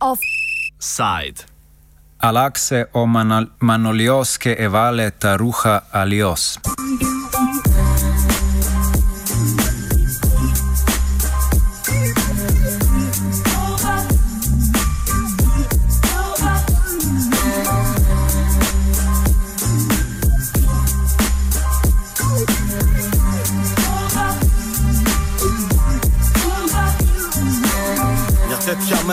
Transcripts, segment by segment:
Offside. Alakse o manolioske evale taruha alios.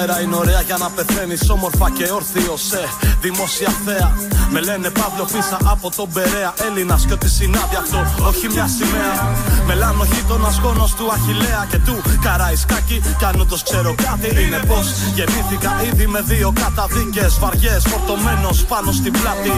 Μέρα είναι ωραία για να πεθαίνεις όμορφα και όρθιος σε δημόσια θέα. Με λένε Παύλο πίσα από τον Περέα. Έλληνας και ό,τι συνάδει αυτό, όχι μια σημαία. Μελάνο γείτονας γόνος του Αχηλέα και του Καραϊσκάκη. Κι αν όντω ξέρω κάτι, είναι πως γεννήθηκα ήδη με δύο καταδίκες βαριές. Φορτωμένος πάνω στην πλάτη.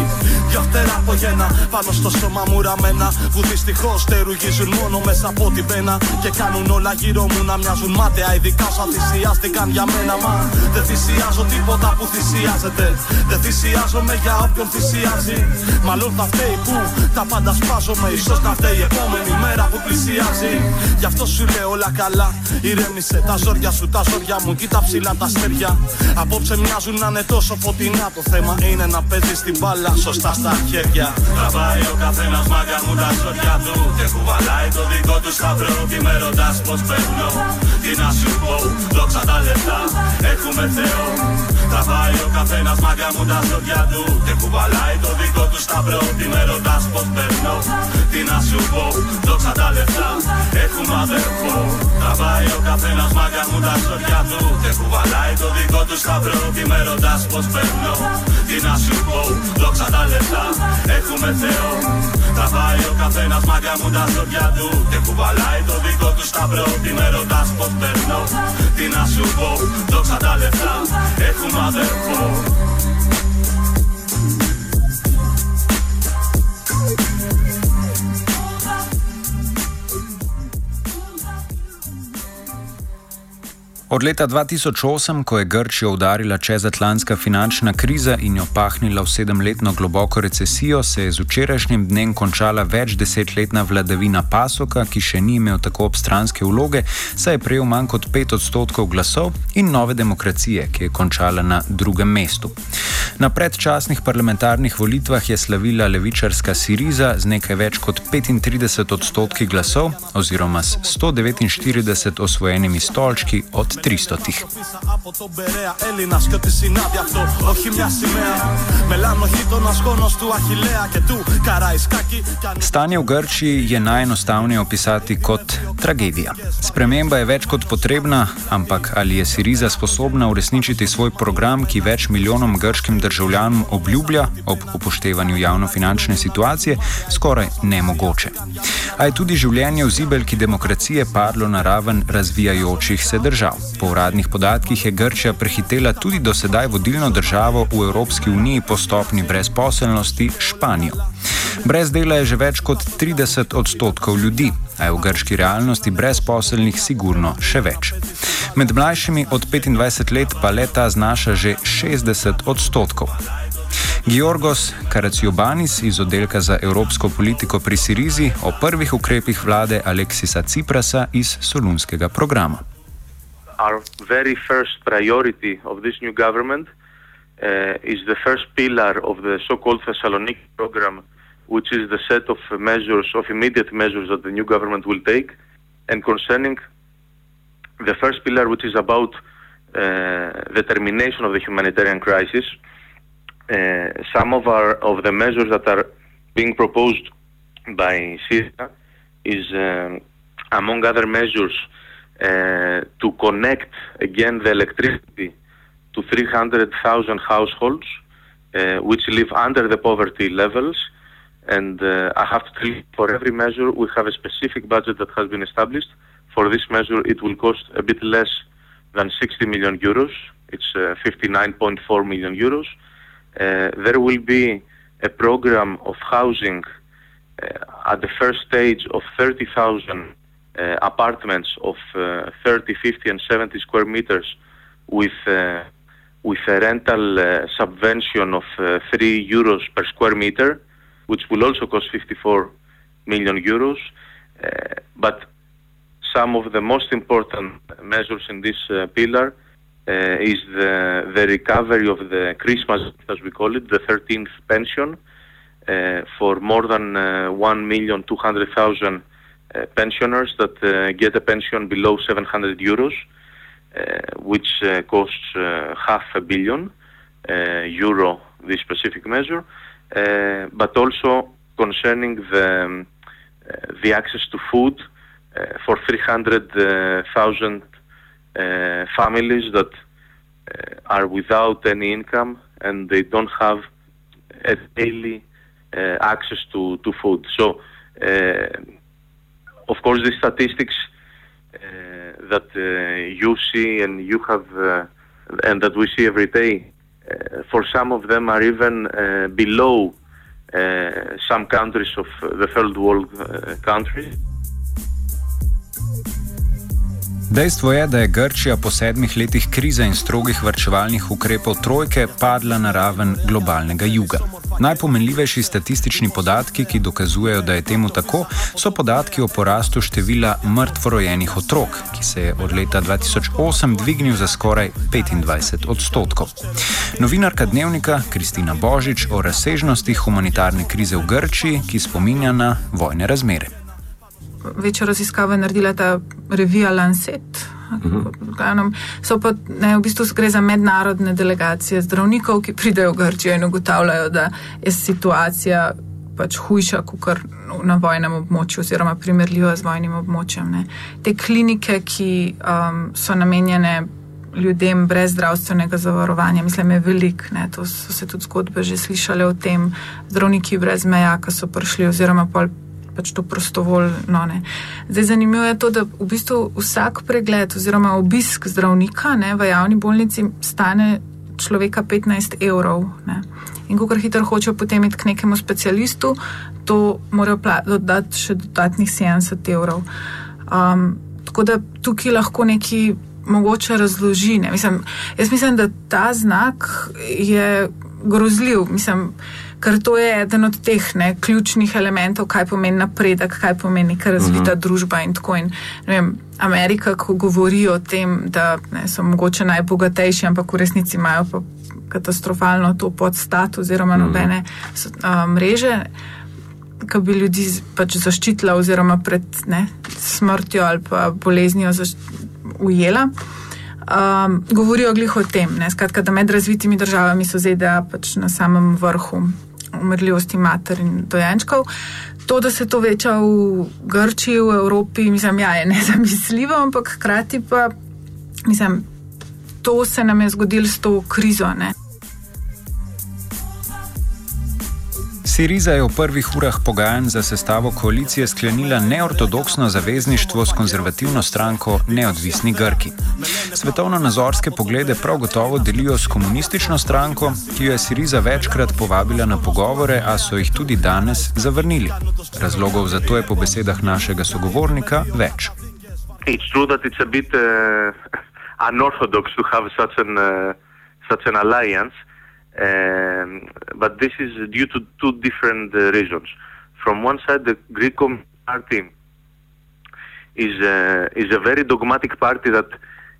Δυο φτερά από γένα πάνω στο σώμα μου ραμμένα. Που δυστυχώς στερουγίζουν μόνο μέσα από την πένα. Και κάνουν όλα γύρω μου να μοιάζουν μάταια. Ειδικά σαν θυσιάστηκαν για μένα. Μα δεν θυσιάζω τίποτα που θυσιάζεται. Δεν θυσιάζομαι για όποιον θυσιάζει. Μάλλον θα φταίει που τα πάντα σπάζομαι. σω να φταίει η επόμενη μέρα που πλησιάζει. Γι' αυτό σου λέω όλα καλά. Ηρέμησε τα ζόρια σου, τα ζόρια μου. Κοίτα ψηλά τα αστέρια. Απόψε μοιάζουν να είναι τόσο φωτεινά. Το θέμα είναι να παίζεις την μπάλα σωστά στα χέρια. Τραβάει ο καθένας μάγκα μου τα ζόρια του. Και κουβαλάει το δικό του σταυρό. Και με ρωτάς πώς παίρνω. Τι να σου πω, δόξα τα λεφτά. Έχουμε Θεό. Τραβάει ο καθένας μάγκα μου τα ζόρια του. Και κουβαλάει το δικό του σταυρό. Τι με ρωτάς πώς παίρνω. Τι να σου πω, δόξα τα λεφτά. Έχουμε αδερφό. Τραβάει ο καθένας μάγκα μου τα ζόρια του. Και κουβαλάει το δικό του σταυρό. Τι με ρωτάς πώς παίρνω. Τι να σου πω, δόξα τα λεφτά. Έχουμε Θεό. Τραβάει ο καθένας μάγκα μου τα ζόρια του. Και κουβαλάει το δικό του σταυρό. Τι με ρωτάς πώς παίρνω. Τι να σου πω, δόξα τα λεφτά. Έχουμε αδερφό. Od leta 2008, ko je Grčijo udarila čezatlantska finančna kriza in jo pahnila v sedemletno globoko recesijo, se je z včerajšnjim dnem končala več desetletna vladavina Pasoka, ki še ni imel tako obstranske vloge, saj je prejel manj kot pet odstotkov glasov, in nove demokracije, ki je končala na drugem mestu. Na predčasnih parlamentarnih volitvah je slavila levičarska Siriza z nekaj več kot 35 odstotki glasov oziroma s 149 osvojenimi stolčki od 300. Stanje v Grčiji je najenostavneje opisati kot tragedija. Sprememba je več kot potrebna, ampak ali je Siriza sposobna uresničiti svoj program, ki več milijonom grškim državljanom obljublja ob upoštevanju javnofinančne situacije, skoraj nemogoče. A je tudi življenje v zibelki demokracije padlo na raven razvijajočih se držav. Po uradnih podatkih je Grčija prehitela tudi do sedaj vodilno državo v Evropski uniji po stopni brezposelnosti Španijo. Brez dela je že več kot 30 odstotkov ljudi, a je v grški realnosti brezposelnih sigurno še več. Med mlajšimi od 25 let pa leta znaša že 60 odstotkov. Georgos Karaciobanis iz oddelka za evropsko politiko pri Sirizi o prvih ukrepih vlade Aleksisa Ciprasa iz Solunskega programa. Our very first priority of this new government uh, is the first pillar of the so-called Thessaloniki program, which is the set of measures, of immediate measures that the new government will take. And concerning the first pillar, which is about uh, the termination of the humanitarian crisis, uh, some of our of the measures that are being proposed by Syria is, um, among other measures, to connect again the electricity to 300,000 households uh, which live under the poverty levels. And uh, I have to tell you, for every measure, we have a specific budget that has been established. For this measure, it will cost a bit less than 60 million euros. It's 59.4 million euros. Uh, there will be a program of housing uh, at the first stage of 30,000 uh, apartments of 30, 50, and 70 square meters with with a rental subvention of 3 euros per square meter. which will also cost 54 million euros. Uh, but some of the most important measures in this uh, pillar uh, is the, the recovery of the Christmas, as we call it, the 13th pension uh, for more than uh, 1,200,000 uh, pensioners that uh, get a pension below 700 euros, uh, which uh, costs uh, half a billion uh, euro, this specific measure, uh, but also concerning the, um, uh, the access to food uh, for 300,000 uh, families that uh, are without any income and they don't have a daily uh, access to, to food. So, of course, the statistics that you see and you have and that we see every day, for some of them are even below some countries of the third world countries. Dejstvo je, da je Grčija po sedmih letih krize in strogih vrčevalnih ukrepov trojke padla na raven globalnega juga. Najpomenljivejši statistični podatki, ki dokazujejo, da je temu tako, so podatki o porastu števila mrtvorojenih otrok, ki se je od leta 2008 dvignil za skoraj 25 odstotkov. Novinarka dnevnika Kristina Božič o razsežnostih humanitarne krize v Grčiji, ki spominja na vojne razmere večjo raziskavo naredila ta revija Lancet. Mhm. So pa ne, v bistvu gre za mednarodne delegacije zdravnikov, ki pridejo v Grčijo in ugotavljajo, da je situacija pač hujša kot na vojnem območju, oziroma primerljiva z vojnim območjem. Ne. Te klinike, ki um, so namenjene ljudem brez zdravstvenega zavarovanja, mislim, je velik. Ne. To so se tudi zgodbe že slišale o tem, zdravniki brez meja, ki so prišli, oziroma pol pač to prostovoljno. Ne. Zdaj, zanimivo je to, da v bistvu vsak pregled oziroma obisk zdravnika ne, v javni bolnici stane človeka 15 evrov. Ne. In ko kar hitro hočejo potem iti k nekemu specialistu, to morajo dodati še dodatnih 70 evrov. Um, tako da tukaj lahko neki mogoče razloži. Mislim, jaz mislim, da ta znak je grozljiv. Mislim, ker to je eden od teh ne, ključnih elementov, kaj pomeni napredek, kaj pomeni neka razvita uh mhm. -huh. družba in tako. In, vem, Amerika, ko govori o tem, da ne, so mogoče najbogatejši, ampak v resnici imajo pa katastrofalno to podstat oziroma mhm. nobene uh, mreže. Ki bi ljudi pač zaščitila, oziroma pred ne, smrtjo ali pa boleznijo ujela. Um, govorijo glih o tem, ne, skratka, da med razvitimi državami so ZDA pač na samem vrhu umrljivosti mater in dojenčkov. To, da se to veča v Grčiji, v Evropi, mislim, ja, je nezamisljivo, ampak hkrati pa, mislim, to se nam je zgodilo s to krizo. Ne. Siriza je v prvih urah pogajanj za sestavo koalicije sklenila neortodoksno zavezništvo s konzervativno stranko Neodvisni Grki. Svetovno-nazorske poglede prav gotovo delijo s komunistično stranko, ki jo je Siriza večkrat povabila na pogovore, a so jih tudi danes zavrnili. Razlogov za to je po besedah našega sogovornika več. It's true that it's a bit uh, unorthodox to have such an, uh, such an alliance. Um, but this is due to two different uh, reasons. From one side, the Greek Party is uh, is a very dogmatic party that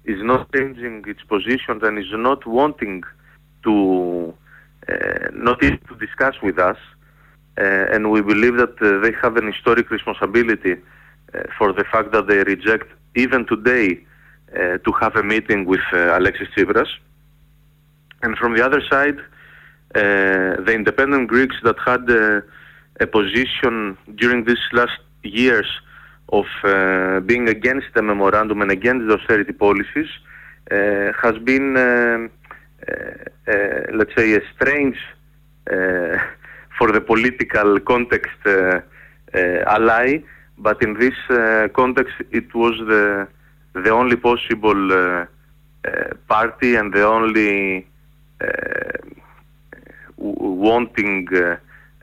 is not changing its position and is not wanting to uh, not to discuss with us. Uh, and we believe that uh, they have an historic responsibility for the fact that they reject even today to have a meeting with Alexis Tsipras. And from the other side, uh, the independent Greeks that had uh, a position during these last years of uh, being against the memorandum and against the austerity policies uh, has been, uh, uh, let's say, a strange for the political context ally. But in this context, it was the the only possible party and the only wanting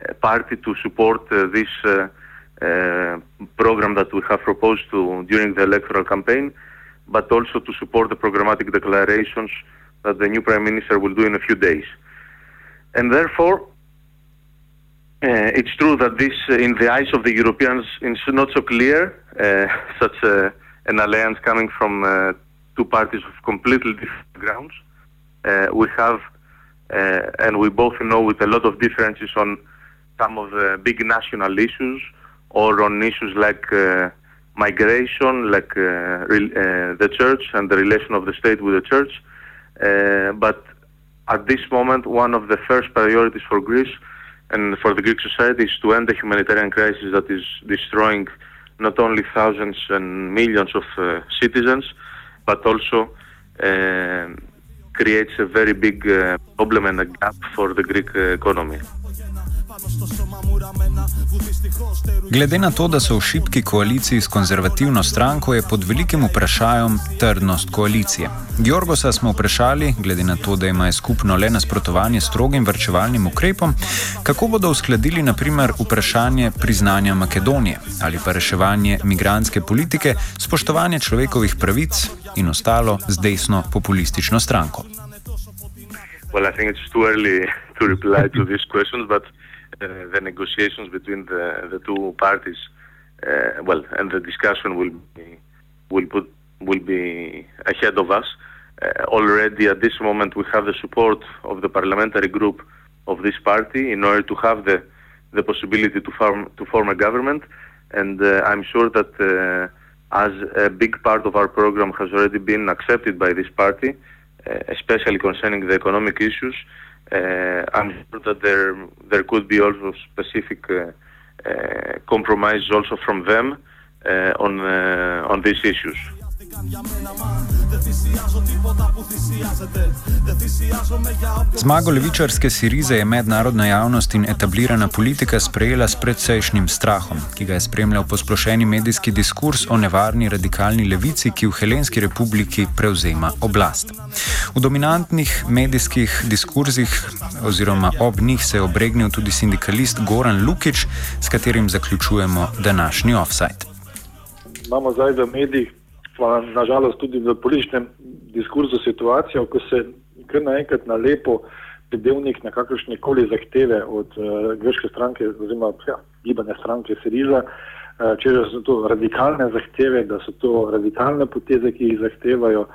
a party to support this program that we have proposed to during the electoral campaign, but also to support the programmatic declarations that the new prime minister will do in a few days. And therefore, Uh, it's true that this, uh, in the eyes of the Europeans, is not so clear. Uh, such an alliance coming from uh, two parties of completely different grounds. Uh, we have, uh, and we both know, with a lot of differences on some of the big national issues or on issues like migration, like the church and the relation of the state with the church. but at this moment, one of the first priorities for Greece and for the Greek society is to end the humanitarian crisis that is destroying not only thousands and millions of uh, citizens, but also uh, creates a very big uh, problem and a gap for the Greek uh, economy. Glede na to, da so v šibki koaliciji s konzervativno stranko, je pod velikim vprašanjem trdnost koalicije. Georgosa smo vprašali, glede na to, da ima skupno le nasprotovanje strogim vrčevalnim ukrepom, kako bodo uskladili naprimer vprašanje priznanja Makedonije ali pa reševanje migranske politike, spoštovanje človekovih pravic in ostalo z desno populistično stranko. Well, I think it's too early to reply to these questions, but the negotiations between the, the two parties, uh, well, and the discussion will be, will put will be ahead of us. Uh, already at this moment, we have the support of the parliamentary group of this party in order to have the the possibility to form to form a government, and uh, I'm sure that uh, as a big part of our program has already been accepted by this party, uh, especially concerning the economic issues. Uh, I'm sure that there there could be also specific uh, uh, compromises also from them on on these issues. Zmago levičarske Sirize je mednarodna javnost in etablirana politika sprejela s predsejšnjim strahom, ki ga je spremljal posplošeni medijski diskurs o nevarni radikalni levici, ki v Helenski republiki prevzema oblast. V dominantnih medijskih diskurzih oziroma ob njih se je obregnil tudi sindikalist Goran Lukič, s katerim zaključujemo današnji offside. Imamo zdaj v medijih pa nažalost tudi v političnem diskurzu situacijo, ko se kar naenkrat na lepo pridevnik na kakršne koli zahteve od uh, grške stranke oziroma ja, gibanja stranke Siriza, uh, če so to radikalne zahteve, da so to radikalne poteze, ki jih zahtevajo.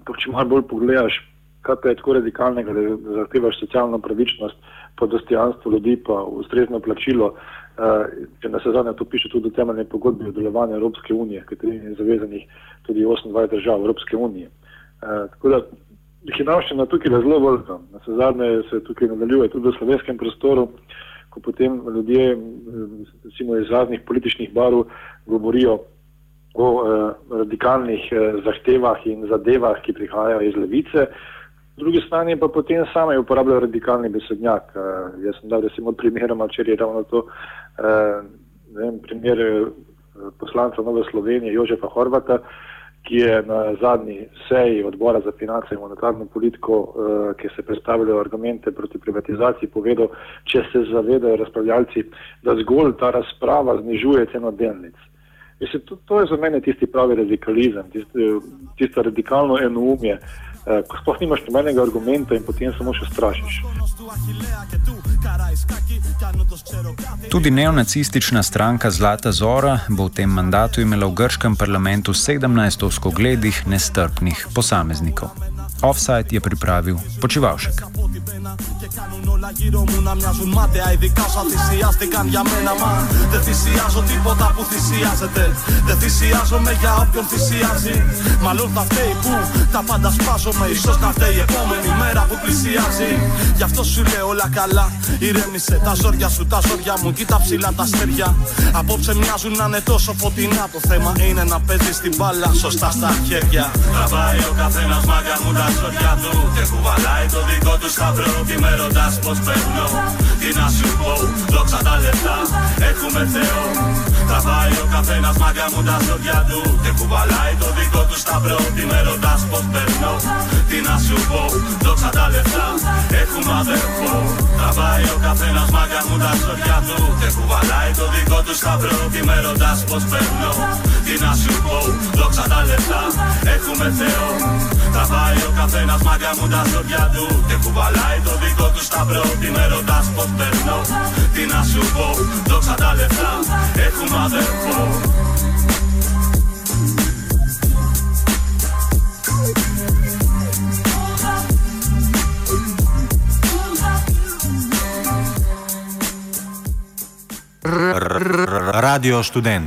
Ampak če malo bolj pogledaš, kaj pa je tako radikalnega, da zahtevaš socialno pravičnost, pa dostojanstvo ljudi, pa ustrezno plačilo. Uh, če na sezone to piše tudi v temeljni pogodbi o delovanju Evropske unije, kateri je zavezanih tudi 28 držav Evropske unije. Uh, tako da hinavščina tukaj je zelo velika. Na vse zadnje se tukaj nadaljuje tudi v slovenskem prostoru, ko potem ljudje recimo, iz raznih političnih barv govorijo o uh, radikalnih uh, zahtevah in zadevah, ki prihajajo iz levice. Po drugi strani pa potem sami uporabljajo radikalni besednjak. Uh, jaz sem dal recimo primeroma, če je ravno to uh, vem, primer poslanca Nove Slovenije Jožefa Horvata, ki je na zadnji seji odbora za finance in monetarno politiko, uh, ki se predstavljajo argumente proti privatizaciji, povedal, če se zavedajo razpravljalci, da zgolj ta razprava znižuje ceno delnic. Mislim, to, to je za mene tisti pravi radikalizem, tisto radikalno enoumje, uh, ko sploh nimaš nobenega argumenta in potem samo še strašiš. Tudi neonacistična stranka Zlata Zora bo v tem mandatu imela v grškem parlamentu 17 oskogledih nestrpnih posameznikov. Offside je pripravil Počivalšek. Και κάνουν όλα γύρω μου να μοιάζουν μάταια Ειδικά όσα θυσιάστηκαν για μένα Μα δεν θυσιάζω τίποτα που θυσιάζεται Δεν θυσιάζομαι για όποιον θυσιάζει Μάλλον θα φταίει που τα πάντα σπάζομαι Ίσως να φταίει η επόμενη μέρα που πλησιάζει Γι' αυτό σου λέω όλα καλά Ηρέμησε τα ζόρια σου, τα ζόρια μου Κοίτα ψηλά τα αστέρια Απόψε μοιάζουν να είναι τόσο φωτεινά Το θέμα είναι να παίζει την μπάλα σωστά στα χέρια. Τραβάει ο καθένας μάγκας μου τα ζόρια του Και κουβαλάει το δικό του σταυρό. Τι με ρωτάς πως παίρνω. Τι να σου πω, δόξα τα λεφτά Έχουμε Θεό. Τραβάει ο καθένας μάγκα μου τα ζώδια του. Και κουβαλάει το δικό του σταυρό. Τι με ρωτάς πως παίρνω. Τι να σου πω, δόξα τα λεφτά Έχουμε αδερφό. Τραβάει ο καθένας μάγκα μου τα ζώδια του. Και κουβαλάει το το δικό του σταυρό. Τι με ρωτάς πως περνώ Τι να σου πω Δόξα τα λεφτά Έχουμε Θεό Θα πάει ο καθένας μάγκα μου τα ζώδια του Και κουβαλάει το δικό του σταυρό Τι με ρωτάς πως περνώ Τι να σου πω Δόξα τα λεφτά Έχουμε αδερφό Radio študent.